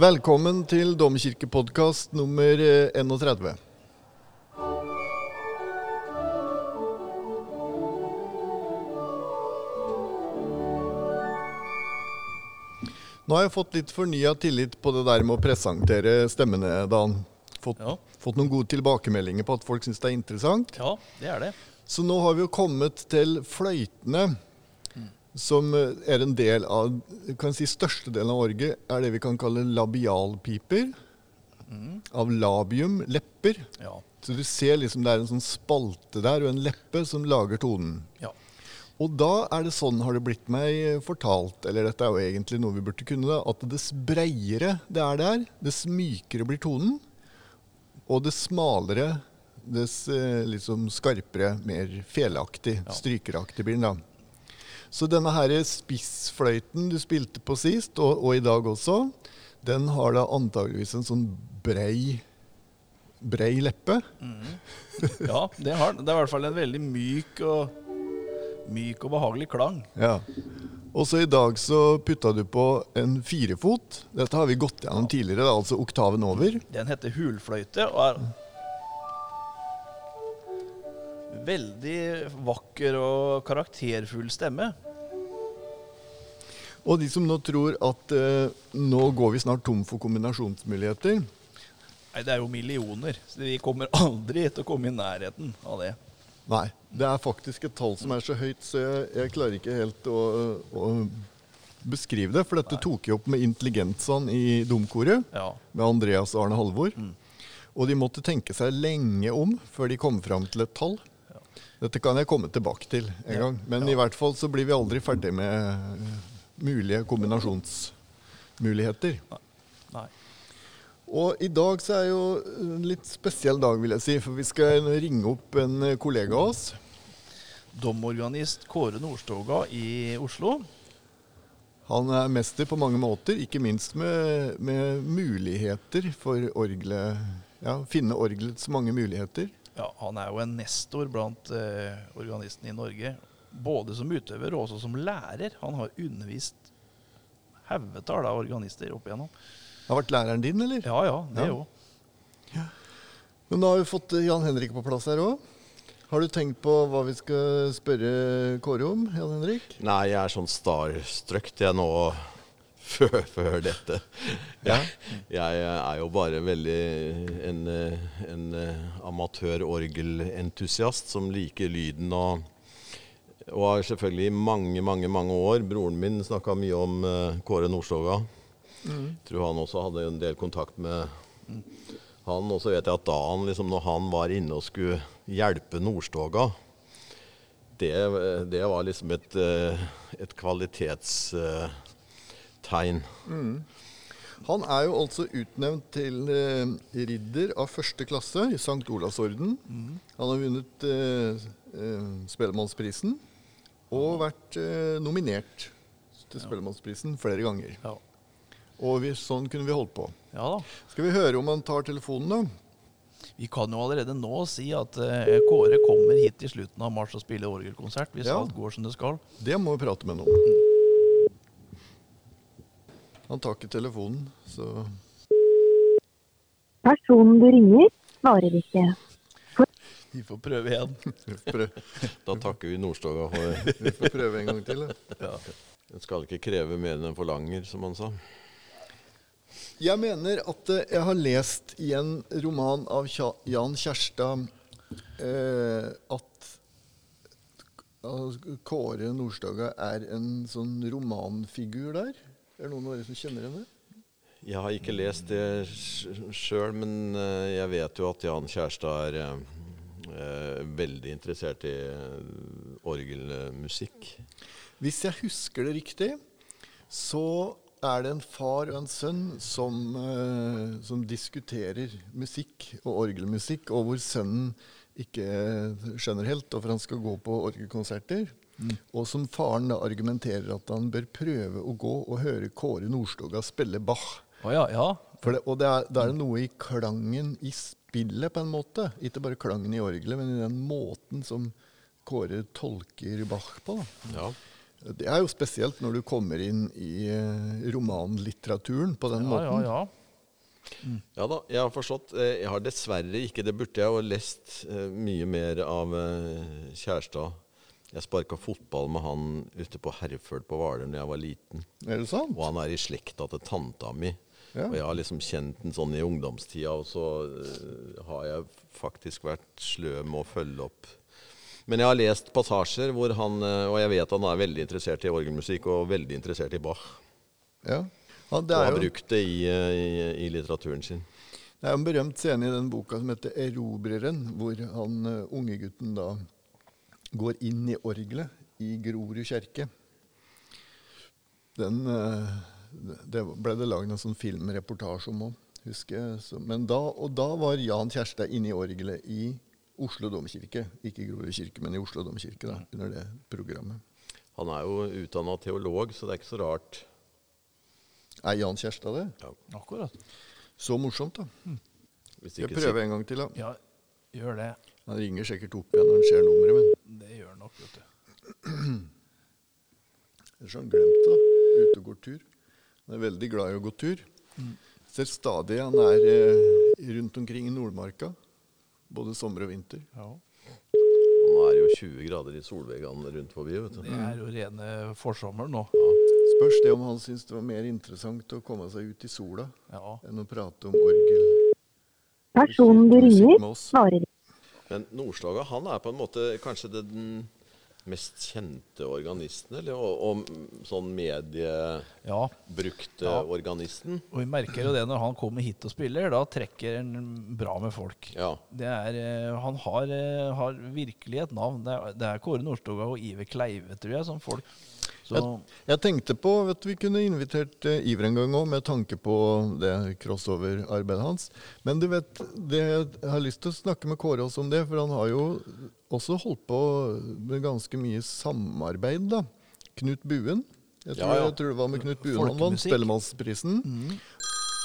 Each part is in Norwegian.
Velkommen til Domkirkepodkast nummer eh, 31. Nå har jeg fått litt fornya tillit på det der med å presentere stemmene, Dan. Fått, Ja. fått noen gode tilbakemeldinger på at folk syns det er interessant. Ja, det er det. Så nå har vi jo kommet til fløytene, som eh, er en del av kan si Størstedelen av orget er det vi kan kalle labialpiper. Av labium, lepper. Ja. Så du ser liksom det er en sånn spalte der og en leppe som lager tonen. ja. Og da er det sånn, har det blitt meg fortalt, eller dette er jo egentlig noe vi burde kunne, da, at dess breiere det er der, dess mykere blir tonen. Og dess smalere, dess eh, liksom skarpere, mer felaktig, strykeraktig blir den da. Så denne her spissfløyten du spilte på sist, og, og i dag også, den har da antageligvis en sånn brei, brei leppe. ja det, har, den. det er i hvert fall en veldig myk og, myk og behagelig klang. Ja. Og så i dag så putta du på en firefot. Dette har vi gått gjennom tidligere, da, altså oktaven over. Den heter hulfløyte og er veldig vakker og karakterfull stemme. Og de som nå tror at eh, nå går vi snart tom for kombinasjonsmuligheter. Nei, det er jo millioner, så vi kommer aldri til å komme i nærheten av det. Nei, det er faktisk et tall som er så høyt, så jeg, jeg klarer ikke helt å, å beskrive det. For dette tok jeg opp med intelligensene i domkoret, Ja. med Andreas og Arne Halvor. Og de måtte tenke seg lenge om før de kom fram til et tall. Dette kan jeg komme tilbake til en gang. Men i hvert fall så blir vi aldri ferdig med eh, mulige kombinasjonsmuligheter. Nei. Og i dag så er jo en litt spesiell dag, vil jeg si. For vi skal ringe opp en kollega av oss. Domorganist Kåre Nordstoga i Oslo. Han er mester på mange måter, ikke minst med, med muligheter for orgelet. Ja, finne orgelets mange muligheter. Ja, Han er jo en nestor blant eh, organistene i Norge. Både som utøver og også som lærer. Han har undervist haugetall av organister opp igjennom. Har vært læreren din, eller? Ja ja, det Ja. Ja. Men da har vi fått eh, Jan Henrik på plass her òg. Har du tenkt på hva vi skal spørre Kåre om, Jan Henrik? Nei, jeg er sånn starstruck jeg nå før, før dette. Ja. Jeg er jo bare veldig en, eh, en amatørorgelentusiast amatør-orgelentusiast som liker lyden og og har selvfølgelig i mange, mange mange år Broren min snakka mye om eh, Kåre Nordstoga. Tror han også hadde en del kontakt med han. Og så vet jeg at da han liksom, når han var inne og skulle hjelpe Nordstoga det, det var liksom et, eh, et Mm. Han er jo altså utnevnt til eh, ridder av første klasse i St. Olavsorden. Han har vunnet eh, eh, Spellemannsprisen og vært eh, nominert til Spellemannsprisen flere ganger. Ja. Og vi, sånn kunne vi holdt på. ja da. Skal vi høre om han tar telefonen, da? Vi kan jo allerede nå si at eh, Kåre kommer hit i slutten av mars og spiller orgelkonsert, hvis Ja. alt går som det skal. Det må vi prate med noen om. Han tar ikke telefonen, så Personen du ringer, svarer ikke. Vi får prøve igjen. Da takker vi Nordstoga for vi får prøve en gang til. da. Ja. En skal ikke kreve mer enn en forlanger, som han sa. Jeg mener at eh, jeg har lest i en roman av Jan Kjærstad eh, at at Kåre Nordstoga er en sånn romanfigur der. Er det noen av dere som kjenner henne? Jeg har ikke lest det sjøl, men eh, jeg vet jo at Jan Kjærstad er eh, eh, veldig interessert i eh, orgelmusikk. Hvis jeg husker det riktig, så er det en far og en sønn som, eh, som diskuterer musikk og orgelmusikk, og hvor sønnen ikke skjønner helt hvorfor han skal gå på orgelkonserter. Og som faren da argumenterer at han bør prøve å gå og høre Kåre Nordstoga spille Bach. Oh, ja, ja. For det, og det er, da er det noe i klangen i spillet, på en måte. Ikke bare klangen i orgelet, men i den måten som Kåre tolker Bach på. Da. Ja. Det er jo spesielt når du kommer inn i eh, romanlitteraturen på den Ja, ja, måten. ja. Ja da, jeg har forstått. Eh, Jeg har dessverre ikke, det burde jeg jo lest eh, mye mer av Kjærstad. Jeg sparka fotball med han ute på Herføl på Hvaler da jeg var liten. Er det sant? Og han er i slekta til tanta mi. Ja. Og jeg har liksom kjent den sånn i ungdomstida, og så uh, har jeg faktisk vært sløv med å følge opp. Men jeg har lest passasjer hvor han uh, Og jeg vet han er veldig interessert i orgelmusikk og veldig interessert i Bach. Ja. det, Og har jo, brukt det i, uh, i, i litteraturen sin. det er jo en berømt scene i den boka som heter 'Erobreren', hvor han uh, unge gutten da går inn i orgelet i Grorud kirke. Den eh, Det ble det lagd en sånn filmreportasje om òg, husker jeg. Men da, og da var Jan Kjærstad inne i orgelet i Oslo domkirke. Ikke Grorud kirke, men i Oslo domkirke da, under det programmet. Han er jo utdanna teolog, så det er ikke så rart. Er Jan Kjærstad det? Akkurat. Så morsomt, da. Hvis ikke jeg prøver en gang til, da? Ja, gjør det. Han ringer sikkert opp igjen når han ser nummeret, men nok, vet du. ellers har han glemt det. Ute og går tur. Han er veldig glad i å gå tur. Ser stadig han er eh, rundt omkring i Nordmarka. Både sommer og vinter. Ja. Nå er det jo 20 grader i solveggene rundt forbi. vet du. Det er jo rene forsommeren nå. Spørs det om han syns det var mer interessant å komme seg ut i sola Ja. enn å prate om orgel. Personen du ringer, svarer oss. Men Nordstoga han er på en måte kanskje den mest kjente organisten, eller og, og sånn mediebrukte ja. Ja. organisten. Og vi merker jo det når han kommer hit og spiller. Da trekker han bra med folk. Ja. Det er, eh, han har, eh, har virkelig et navn. Det er, det er Kåre Nordstoga og Iver Kleive, tror jeg, som folk så, Jeg tenkte på at Vi kunne invitert eh, Iver en gang òg, med tanke på det crossover-arbeidet hans. Men du vet, det, jeg har lyst til å snakke med Kåre også om det, for han har jo også holdt på med ganske mye samarbeid, da. Knut Buen. Jeg tror, Ja, ja. jeg tror det var med Knut Buen han vant. Spellemannsprisen.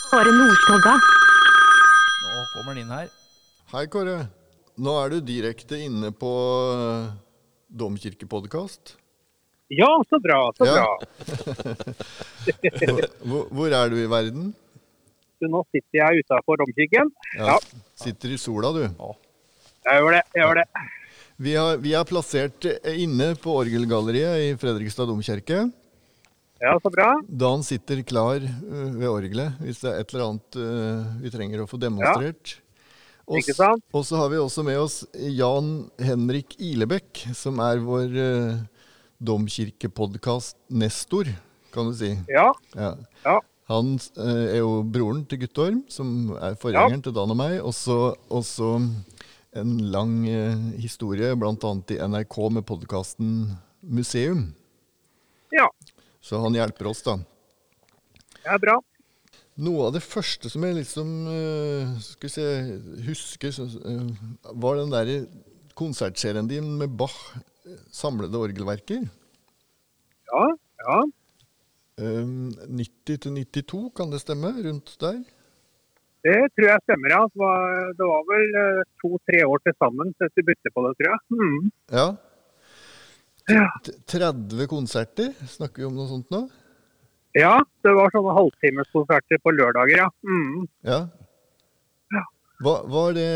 Kåre Nordstoga. nå kommer han inn her. Hei, Kåre. Nå er du direkte inne på uh, Domkirkepodkast. Ja, så bra. Så Ja. bra. Hvor, hvor er du i verden? Så nå sitter jeg utafor domkirken. Ja. Sitter i sola, du. Jeg gjør det. jeg gjør det. Vi, har, vi er plassert eh, inne på orgelgalleriet i Fredrikstad domkirke. Ja, så bra. Dan sitter klar øh, ved orgelet hvis det er et eller annet øh, vi trenger å få demonstrert. Og Ikke sant? Og så har vi også med oss Jan Henrik Ilebekk, som er vår uh, domkirkepodkast-nestor, kan du si. Ja. Ja. Ja. Han eh, er jo broren til Guttorm, som er forgjengeren til Dan og meg. Også, også en lang eh, historie, bl.a. i NRK med podkasten Museum. Ja. Så han hjelper oss, da. Det er bra. Noe av det første som jeg liksom eh, skal vi se, husker, så, eh, var den der konsertserien din med Bach, samlede orgelverker. Ja. Ja. Eh, 90 til 92, kan det stemme? Rundt der? Det tror jeg stemmer, ja. Det var, det var vel eh, to-tre år til sammen så vi bytte på det, tror jeg. Mm. Ja. Ja. 30 konserter, snakker vi om noe sånt nå? Ja, det var sånne halvtimeskonserter på lørdager, ja. Mm. Ja. Var, det,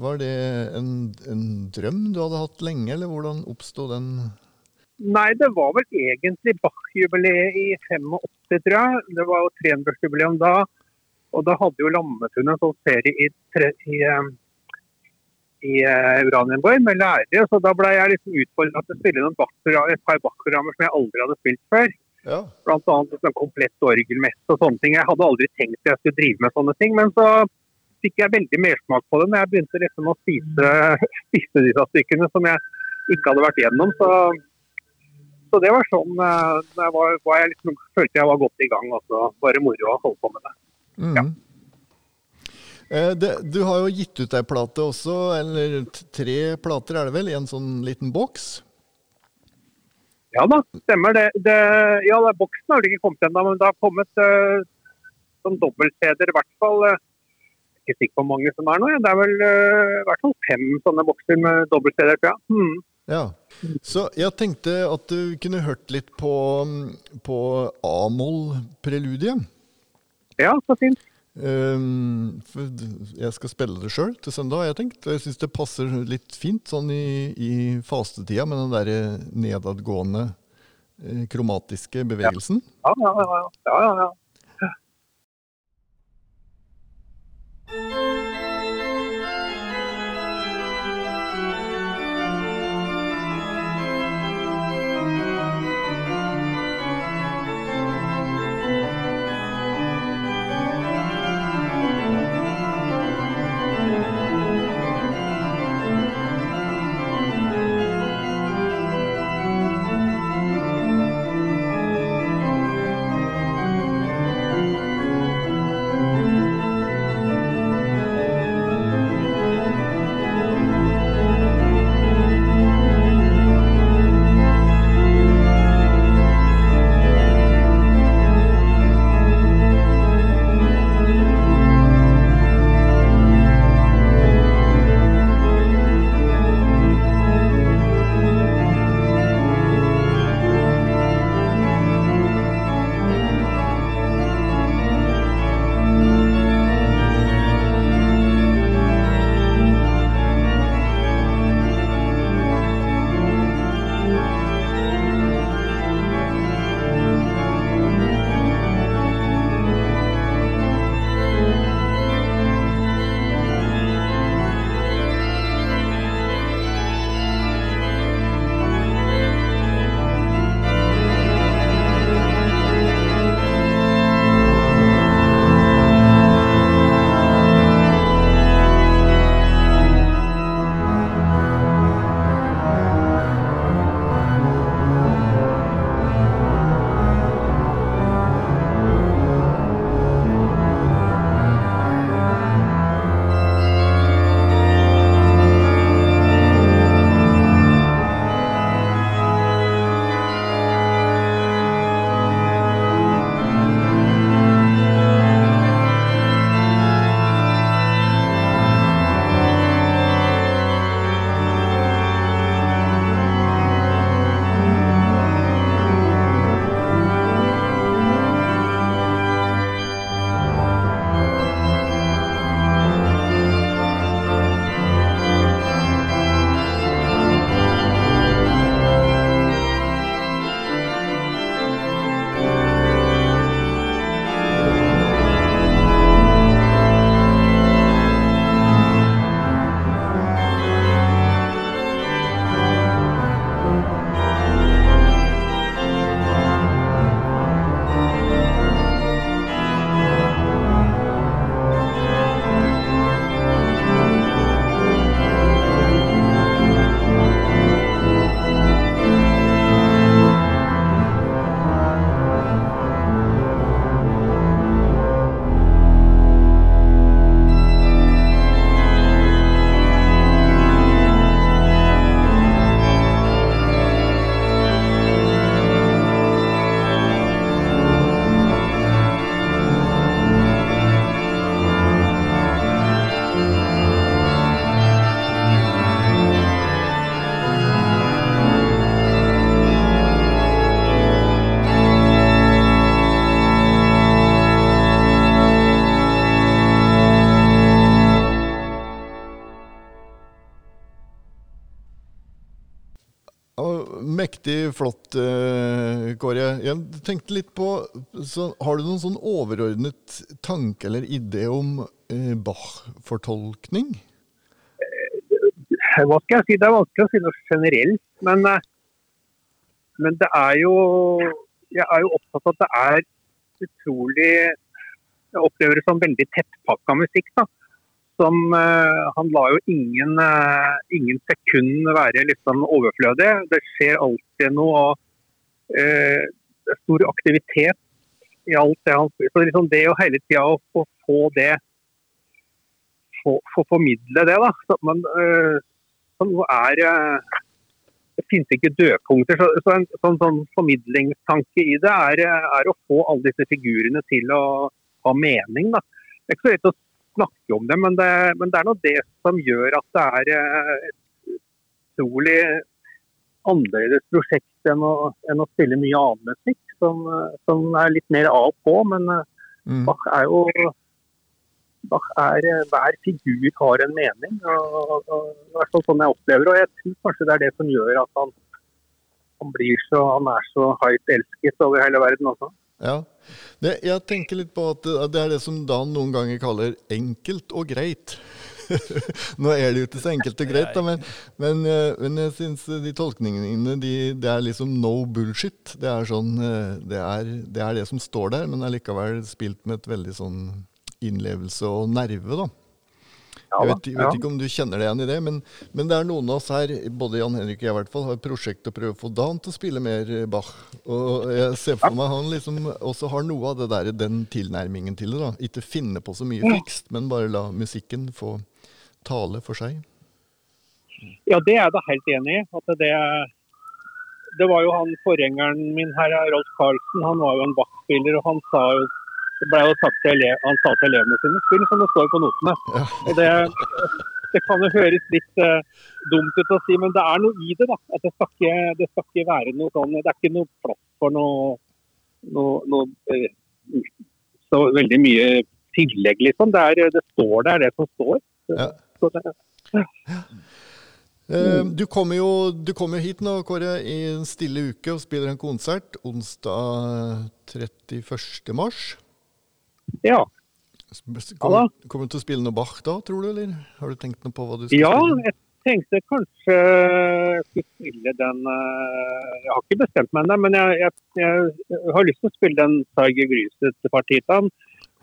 var det en, en drøm du hadde hatt lenge, eller hvordan oppsto den? Nei, det var vel egentlig Bach-jubileet i 85, tror jeg. Det var jo 300-årsjubileum da. Og da hadde jo Lammetun en sånn serie i, tre, i, eh, i eh, Uranienborg med lærere. Så da ble jeg liksom utfordra til å spille et par Bach-programmer som jeg aldri hadde spilt før. Ja. Bl.a. sånn komplett orgelmesse og sånne ting. Jeg hadde aldri tenkt at jeg skulle drive med sånne ting. Men så fikk jeg veldig mersmak på det når jeg begynte liksom å spise, spise disse stykkene som jeg ikke hadde vært gjennom. Så, så det var sånn jeg, var, var jeg liksom, følte jeg var godt i gang. Altså, bare moro å holde på med det. Mhm. Eh, det, du har jo gitt ut ei plate også, eller tre plater er det vel, i en sånn liten boks? Ja da, stemmer det. det ja, boksen har vel ikke kommet ennå, men det har kommet uh, som dobbelt-CD-er i hvert fall. eh, ikke sikker på hvor mange som er nå. ja. Det er vel eh, i hvert fall fem sånne bokser med dobbelt-CD-er, tror jeg. Mm. Ja. Så jeg tenkte at du kunne hørt litt på, på A-moll-preludiet. Ja, så fint. Um, jeg skal spille det sjøl til søndag, har jeg tenkt. Og jeg syns det passer litt fint sånn i, i fastetida med den der nedadgående eh, kromatiske bevegelsen. Ja, ja, ja. ja, ja, ja. Mektig flott, eh, Kåre. Jeg tenkte litt på så Har du noen sånn overordnet tanke eller idé om eh, Bach-fortolkning? Hva skal jeg si? Det er vanskelig å si noe generelt. Men, eh, men det er jo Jeg er jo opptatt av at det er utrolig Jeg opplever det som veldig tettpakka musikk. da som eh, Han lar jo ingen, eh, ingen sekund være liksom overflødig. Det skjer alltid noe. eh, Det er stor aktivitet i alt det han spiller. Så liksom det å hele tida å få, det få, få formidle det, da. Så men som er Det finnes ikke dødpunkter. Så, så en sånn, sånn formidlingstanke i det er, er å få alle disse figurene til å ha mening. da. Det er ikke så lett å snakke om det, men det, men det er nå det som gjør at det er eh, et utrolig annerledes prosjekt enn å, enn å spille mye annen musikk, som, eh, som er litt mer av og på. Men eh, Mm. Bach er jo Bach er, eh, Hver figur har en mening. Og, og, i hvert fall sånn jeg opplever Og jeg tror kanskje det er det som gjør at han, han blir så Han er så høyt elsket over hele verden også. Ja. Det, jeg tenker litt på at det, er det som Dan noen ganger kaller enkelt og greit. Nå er det jo ikke så enkelt og greit, da, men, men, eh, men jeg syns de tolkningene de, det er liksom no bullshit. Det er, sånn, eh, det, er, det er det som står der, men allikevel spilt med et veldig sånn innlevelse og nerve, da. Jeg vet, jeg vet ikke om du kjenner deg igjen i det, men, men det er noen av oss her, både Jan Henrik og jeg i hvert fall, har et prosjekt å prøve å få Dan til å spille mer eh, Bach. Og jeg ser for meg han liksom også har noe av det der, den tilnærmingen til det. da. Ikke finne på så mye fikst, men bare la musikken få tale for seg. Ja, det er jeg da helt enig i. At det, det var jo han forgjengeren min her, Rolf Carlsen, han var jo en Bach-spiller, og han sa jo det ble jo sagt til han sa til elevene sine spill som det står på notene. Ja. Og det, det kan jo høres litt uh, dumt ut å si, men det er noe i det. da. At det skal ikke, det skal ikke være noe sånn Det er ikke noe plass for noe, noe, noe eh, så veldig mye tillegg, liksom. Det, er, det står der, det som står. Ja. Så det, Eh, du kommer jo du kommer hit nå, Kåre, i en stille uke og spiller en konsert onsdag 31. mars. Ja. Kommer, kommer du til å spille noe Bach da, tror du, eller har du tenkt noe på hva du skal Ja, spille? jeg tenkte kanskje jeg skulle spille den eh, Jeg har ikke bestemt meg ennå, men jeg, jeg, jeg har lyst til å spille den Tiger Gryset-partitaen.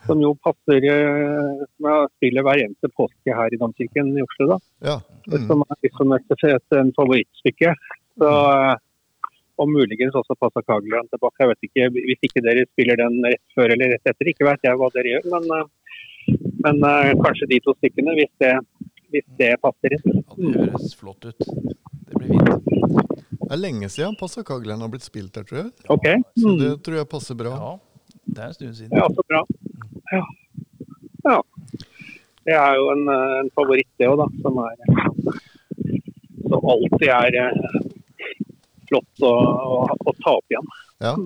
Som jo passer eh, Som jeg spiller hver eneste påske her i Domkirken i Oslo. da. Ja. Mm. Som er liksom et, et, favorittstykke. Så, eh, og muligens også Passa Kageland tilbake. Jeg vet ikke, Hvis ikke dere spiller den rett før eller rett etter, ikke vet jeg hva dere gjør. Men, eh, men eh, kanskje de to stykkene, hvis det, hvis det passer inn. Ja, det høres flott ut. Det blir fint. Det er lenge siden Passa Kaglen har blitt spilt her, tror jeg. Okay. Så Mm. det tror jeg passer bra. Ja, det er en stund siden. Ja, så bra. Ja. ja. Det er jo en, eh, en favoritt, det òg, da. Som er Som alltid er flott å, å, å ta opp igjen. Ja.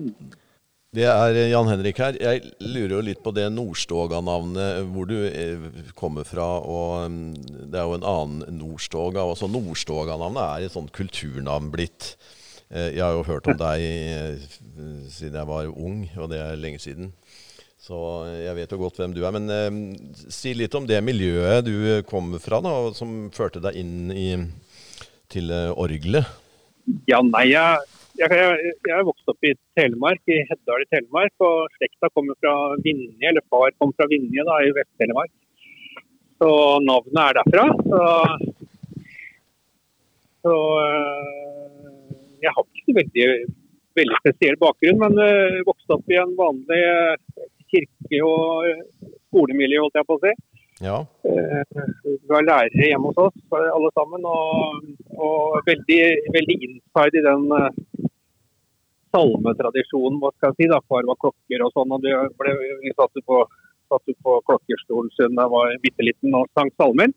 Det er eh, Jan Henrik her. Jeg lurer jo litt på det Nordstoga-navnet, hvor du eh, kommer fra. og mm, Det er jo en annen Nordstoga. altså Nordstoga-navnet er et sånt kulturnavn blitt. Eh, Jeg har jo hørt om deg eh, siden jeg var ung, og det er lenge siden. Så eh, jeg vet jo godt hvem du er. Men eh, si litt om det miljøet du kommer fra, da, som førte deg inn i, til eh, orgelet. Ja, nei, jeg, jeg, jeg, jeg er vokst opp i Telemark, i Heddal i Telemark. Og slekta kommer fra Vinje, eller far kom fra Vinje da, i Vest-Telemark. Så navnet er derfra. Så, så øh, jeg har ikke så veldig, veldig spesiell bakgrunn, men øh, vokste opp i en vanlig øh, kirke- og skolemiljø, holdt jeg på å si. Ja. Eh, Vi var lærere hjemme hos oss, alle sammen. Og, og veldig, veldig inside i den eh, salmetradisjonen, hva skal jeg si. da, Far var klokker og sånn. og det ble, Vi satt på, satt på klokkerstolen siden jeg var bitte liten og sang salmer.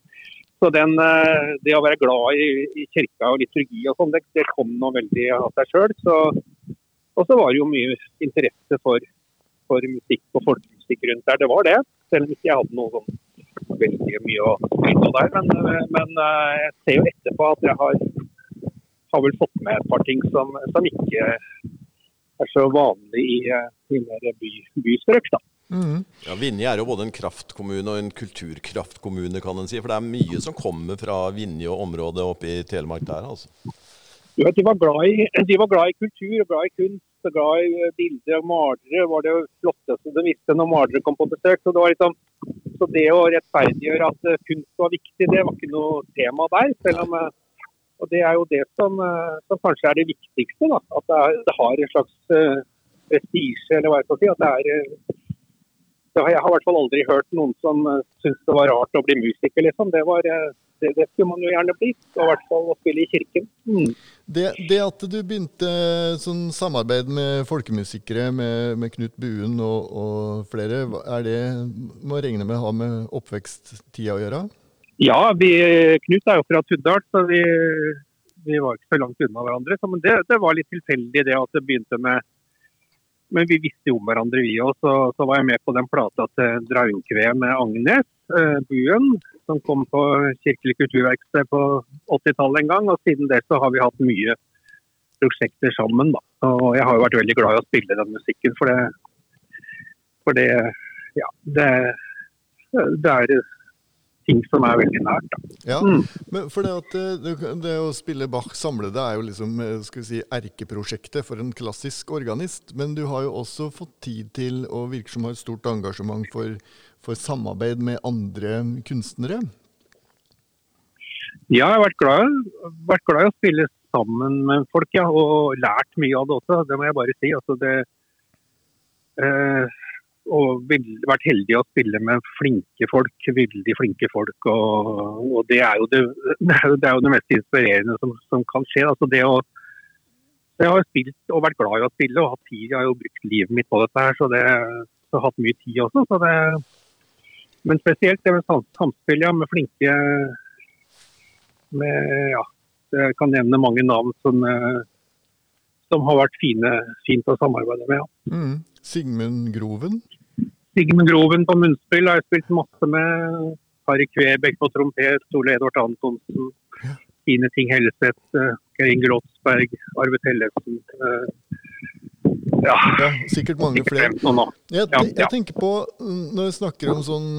Så den, eh, det å være glad i, i kirka og liturgi og sånn, det, det kom nå veldig av seg sjøl. Og så var det jo mye interesse for, for musikk og folkemusikk rundt der. Det var det. Selv om ikke jeg hadde noe sånn veldig mye å skryte av der. Men, men eh, jeg ser jo etterpå at jeg har, har vel fått med et par ting som, som ikke er så vanlig i, eh, i mer by, bystrøk. da. Mm. Ja, Vinje er jo både en kraftkommune og en kulturkraftkommune, kan en si. For det er mye som kommer fra Vinje og området oppe i Telemark der, altså. Du vet, de, var glad i, de var glad i kultur, glad i kunst, og glad i bilder og malere. var det flotteste de visste når malere kom på besøk. Så det, var liksom, så det å rettferdiggjøre at eh, kunst var viktig, det var ikke noe tema der. selv om eh, og Det er jo det som, eh, som kanskje er det viktigste. da, At det, er, det har en slags prestisje, eller hva jeg skal si. at det er det har, Jeg har i hvert fall aldri hørt noen som uh, syntes det var rart å bli musiker. liksom. Det, var, eh, det, det skulle man jo gjerne bli. Og I hvert fall å spille i kirken. Mm. Det, det at du begynte sånn samarbeid med folkemusikere, med, med Knut Buen og, og flere, er det må jeg regne med ha med oppveksttida å gjøre? Ja, vi, Knut er jo fra Tuddal, så vi, Vi var ikke så langt unna hverandre. Så, men det, det var litt tilfeldig det at det begynte med Men vi visste jo om hverandre, vi òg. Så, så var jeg med på den plata til Draunkve med Agnes, eh, Buen, som kom på Kirkelig kulturverksted på 80-tallet en gang. Og siden det så har vi hatt mye prosjekter sammen. Da. Og jeg har jo vært veldig glad i å spille den musikken, for det, for det Ja, det, det er ting som er veldig nært. Ja, Mm. men for det, at eh, det, det å spille Bach samlede er jo liksom eh, skal vi si, erkeprosjektet for en klassisk organist. Men du har jo også fått tid til å virke som har et stort engasjement for, for samarbeid med andre kunstnere. Ja, jeg har vært glad, vært glad i å spille sammen med folk, ja, og lært mye av det også. Det må jeg bare si. Altså, det, eh, og vært heldig å spille med flinke folk, veldig flinke folk. Og, og det, er det, det er jo det mest inspirerende som, som kan skje. Altså, det å, jeg har spilt og vært glad i å spille og hatt tid. Jeg har jo brukt livet mitt på dette her, så det så har hatt mye tid også. Så det, men spesielt det med samspill ja, med flinke med, ja, jeg kan nevne mange navn som, eh, som har vært fine, fint å samarbeide med. Ja. Mm. Sigmund Groven. Sigmund Groven på munnspill har jeg spilt masse med. Harry Kvebekk på trompet, Ole Edvard Antonsen, Ine Ting Helleseth, eh, Geir Inge Lotsberg, Arve Tellefsen. eh, Ja, Ja, sikkert mange flere. Jeg, jeg tenker på, mm, når vi snakker om sånn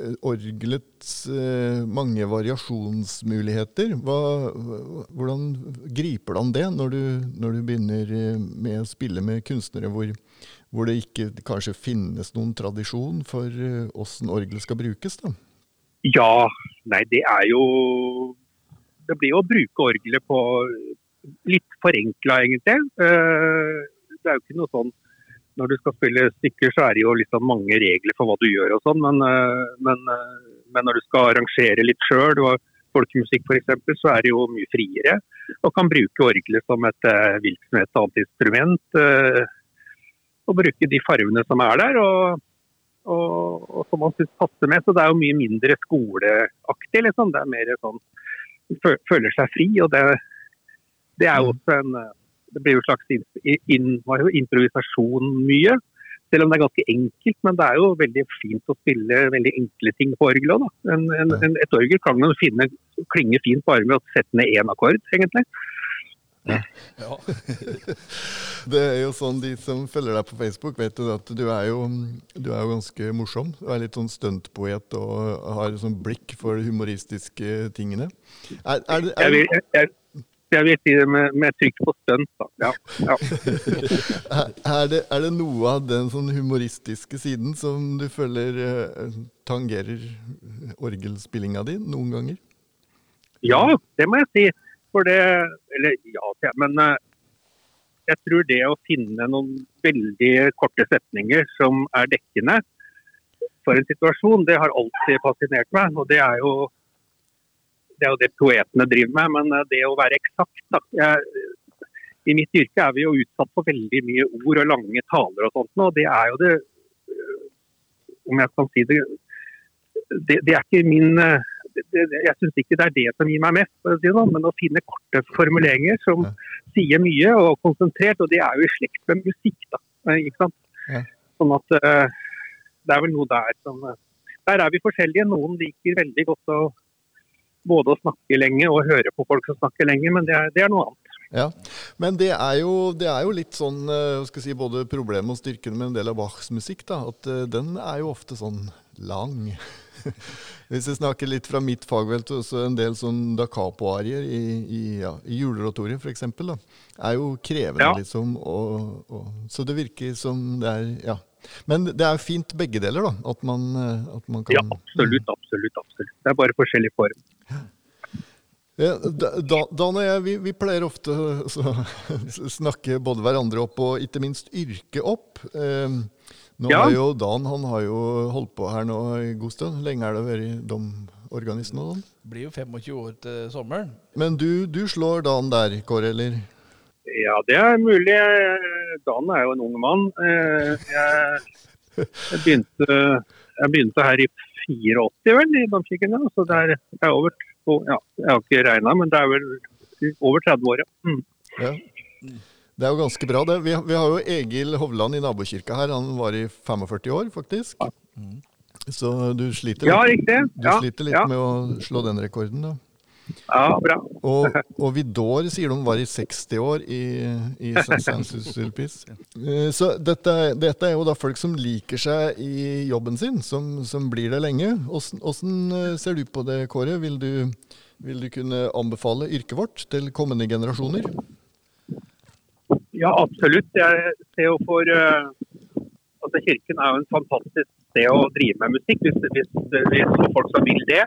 eh, orgelets eh, mange variasjonsmuligheter, hva, hvordan griper du an det når du, når du begynner eh, med å spille med kunstnere hvor, hvor det ikke kanskje finnes noen tradisjon for eh, åssen orgel skal brukes? da? Ja, nei det er jo Det blir jo å bruke orgelet på litt forenkla, egentlig. Eh, Det er jo ikke noe sånn Når du skal spille stykker, så er det jo liksom mange regler for hva du gjør og sånn, men, eh, men, men når du skal arrangere litt sjøl, folkemusikk f.eks., så er det jo mye friere. Og kan bruke orgelet som et hvilket som helst annet instrument. Og bruke de fargene som er der. og og, og som man syns passer med. Så det er jo mye mindre skoleaktig, liksom. Det er mer sånn føler seg fri. Og det, det er jo også en Det blir jo en slags in, improvisasjon mye. Selv om det er ganske enkelt, men det er jo veldig fint å spille veldig enkle ting på orgelet et orgel kan man finne klinge fint bare med å sette ned én akkord, egentlig. Ja. Det er jo sånn De som følger deg på Facebook, vet jo at du er jo, du er jo ganske morsom. Du er litt sånn stuntpoet og har sånn blikk for de humoristiske tingene. Er, er, er, Jeg vil, jeg, vil si det med, med trykk på stunt, da. Ja, ja. Det, er det noe av den sånn humoristiske siden som du føler eh, tangerer orgelspillinga di noen ganger? Ja, det må jeg si. For det Eller ja, til, men eh, jeg tror det å finne noen veldig korte setninger som er dekkende for en situasjon, det har alltid fascinert meg. Og det er jo det, er jo det poetene driver med. Men eh, det å være eksakt da. Jeg, I mitt yrke er vi jo utsatt for veldig mye ord og lange taler og sånt. Og det er jo det eh, Om jeg kan si det Det, det er ikke min det, jeg syns ikke det er det som gir meg mest, for å si det sånn, men å finne korte formuleringer som Ja. sier mye og konsentrert. Og det er jo i slekt med musikk, da. eh, Ikke sant? Ja. Sånn at eh, det er vel noe der som eh, Der er vi forskjellige. Noen liker veldig godt å både å snakke lenge og høre på folk som snakker lenge, men det er, det er noe annet. Ja, Men det er jo, det er jo litt sånn skal si, både problemet og styrken med en del av Bachs musikk. da, At den er jo ofte sånn lang. Hvis jeg snakker litt fra mitt fagfelt, så en del sånn da capo-arier i, i, ja, i juleoratoriet f.eks. er jo krevende, Ja. liksom. Og, og, så det virker som det er Ja. Men det er fint begge deler, da. At man, eh, at man kan Ja, absolutt, absolutt. absolutt. Det er bare forskjellig form. Ja, da, da- Dan og jeg vi, vi pleier ofte å snakke både hverandre opp og ikke minst yrket opp. Eh, nå Ja. har jo Dan han har jo holdt på her nå en god stund. Lenge har det vært domorganist nå? Det Blir jo 25 år til sommeren. Men du, du slår Dan der, Kåre, eller? Ja, det er mulig. Dan er jo en ung mann. Eh, Jeg, jeg, begynte, jeg begynte her i 84, vel, i Domkirken. ja, Så det er, det er over ja, Jeg har ikke regna, men det er vel over 30 år. ja. Mm. Ja. Det er jo ganske bra, det. Vi, vi har jo Egil Hovland i nabokirka her. Han var i 45 år, faktisk. Så du sliter Ja, litt, du Ja, sliter litt ja. med å slå den rekorden, da. ja, bra. Og, og Vidor sier de var i 60 år i, i Saint-Saint-Sulpice. Eh, Så dette, dette er jo da folk som liker seg i jobben sin, som, som blir det lenge. Åssen åssen, eh, ser du på det, Kåre? Vil du, vil du kunne anbefale yrket vårt til kommende generasjoner? Ja, absolutt. Jeg ser jo for eh, altså Kirken er jo en fantastisk sted å drive med musikk, hvis, hvis, hvis folk som vil det.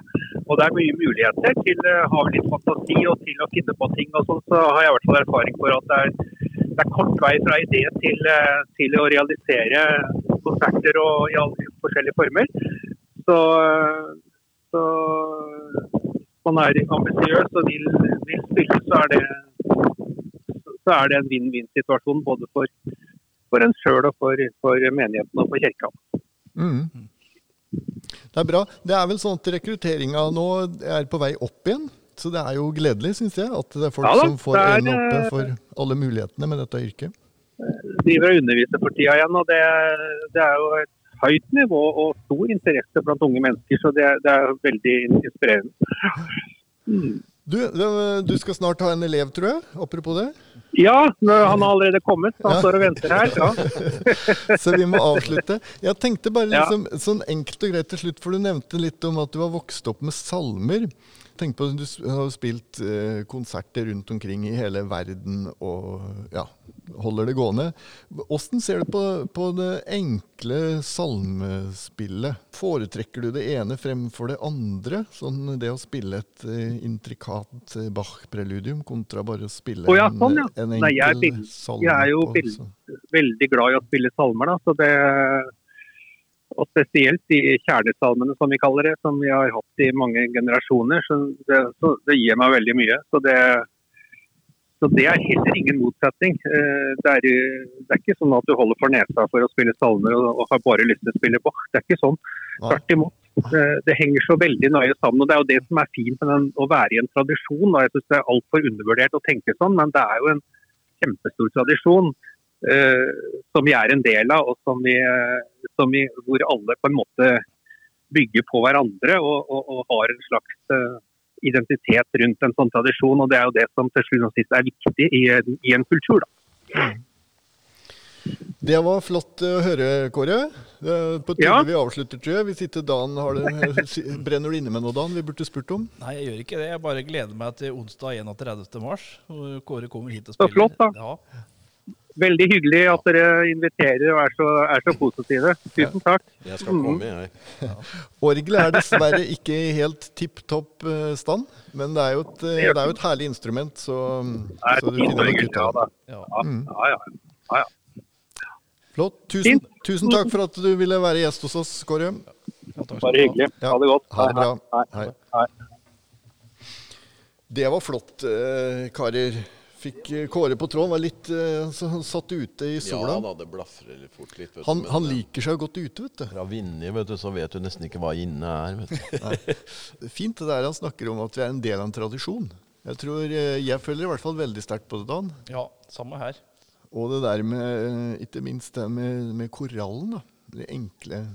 Og det er mye muligheter til å ha litt fantasi og til å finne på ting. og sånn, Så har jeg i hvert fall erfaring for at det er, det er kort vei fra idé til, eh, til å realisere konserter og i alle forskjellige former. Så, eh, så man er ambisiøs og vil, vil spille, så er det så er det en vinn-vinn-situasjon både for, for en sjøl og for, for menigheten og for kirka. Mm. Det er bra. Det er vel sånn at rekrutteringa nå er på vei opp igjen. Så det er jo gledelig, syns jeg, at det er folk Ja da, som får øynene oppe eh, for alle mulighetene med dette yrket. Driver og underviser for tida igjen, og det, det er jo et høyt nivå og stor interesse blant unge mennesker, så det, det er veldig inspirerende. Du, du skal snart ha en elev, tror jeg. Apropos det. Ja, han har allerede kommet, han Ja. står og venter her. Ja. Så vi må avslutte. Jeg tenkte bare liksom, sånn enkelt og greit til slutt, for du nevnte litt om at du har vokst opp med salmer. Tenk på at Du har spilt eh, konserter rundt omkring i hele verden og ja, holder det gående. Åssen ser du på, på det enkle salmespillet? Foretrekker du det ene fremfor det andre? Sånn det å spille et eh, intrikat eh, Bach-preludium kontra bare å spille oh, ja, en, sånn, ja. en Nei, jeg er enkel bil- salme? jeg er jo på- Veldig glad i å spille salmer, da. Så det, og spesielt de kjernesalmene, som vi kaller det, som vi har hatt i mange generasjoner. Så det, så det gir meg veldig mye. Så det, så det er heller ingen motsetning. Eh, Det er, det er ikke sånn at du holder for nesa for å spille salmer og, og har bare lyst til å spille Bach. Det er ikke sånn. Tvert imot. Det, det henger så veldig nøye sammen. og Det er jo det som er fint med den, å være i en tradisjon. Da. Jeg synes det er altfor undervurdert å tenke sånn, men det er jo en kjempestor tradisjon eh, som vi er en del av, og som vi, eh, som vi, hvor alle på en måte bygger på hverandre og, og, og har en slags eh, identitet rundt en sånn tradisjon. og Det er jo det som til slutt og sist er viktig i, en- i en kultur. Da. Det var flott å høre, Kåre. På tide Ja. vi avslutter, tror jeg. Hvis ikke Dan har det, brenner du inne med noe, Dan, vi burde spurt om? Nei, jeg gjør ikke det. Jeg bare gleder meg til onsdag 31. mars. hvor Kåre kommer hit og spiller. Så var flott, da. Ja, Veldig hyggelig at dere inviterer og er så, er så positive. Tusen takk. Jeg skal komme, jeg. Orgelet er dessverre ikke i helt tipp topp eh, stand, men det er jo et, eh, det er jo et herlig instrument, så, Nei, så du finner nok ut ja, av det. ja. Ja, ja, ja. ja, ja. Flott. Tusen, tusen takk for at du ville være gjest hos oss, Kåre. ja Bare hyggelig. Ha det godt. Ha det bra. Hei, Hei. hei. Det var flott, eh, karer. Fikk eh, Kåre på tråden. Var litt eh, så han satt ute i sola. Ja da, det blafrer litt fort litt. Vet Han, du, han eh, liker seg godt ute, vet du. Fra Vinje, vet du, så vet du nesten ikke hva inne er. Vet du. Fint det der han snakker om at vi er en del av en tradisjon. Jeg tror, jeg føler i hvert fall veldig sterkt på det, Dan. Ja, samme her. Og det der med, ikke minst det med, med korallen, da. Det enkle.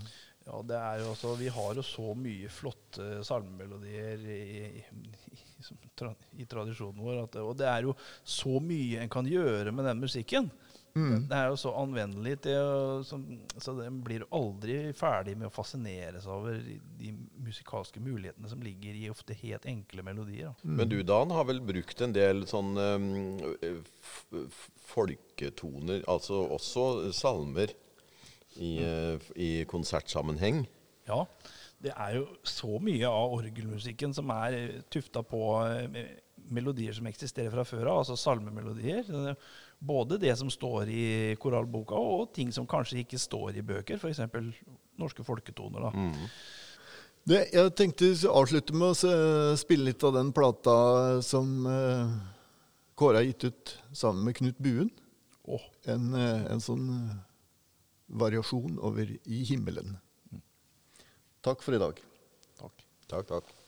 Ja, det er jo altså, Vi har jo så mye flotte salmemelodier i, i, som tra, i tradisjonen vår. At, og det er jo så mye en kan gjøre med den musikken. Mm. Det er jo så anvendelig til å, som, så den blir aldri ferdig med å fascinere seg over de musikalske mulighetene som ligger i ofte helt enkle melodier. Mm. Men du, Dan, har vel brukt en del sånn um, folketoner, altså også salmer, i, eh, i konsertsammenheng? Ja, det er jo så mye av orgelmusikken som er tufta på eh, melodier som eksisterer fra før av, altså salmemelodier. Både det som står i korallboka, og ting som kanskje ikke står i bøker, f.eks. norske folketoner. da. Det, jeg tenkte å avslutte med å spille litt av den plata som eh, Kåre har gitt ut sammen med Knut Buen. Oh. En, eh, en sånn eh, variasjon over I himmelen. Takk for i dag. takk. Takk, takk.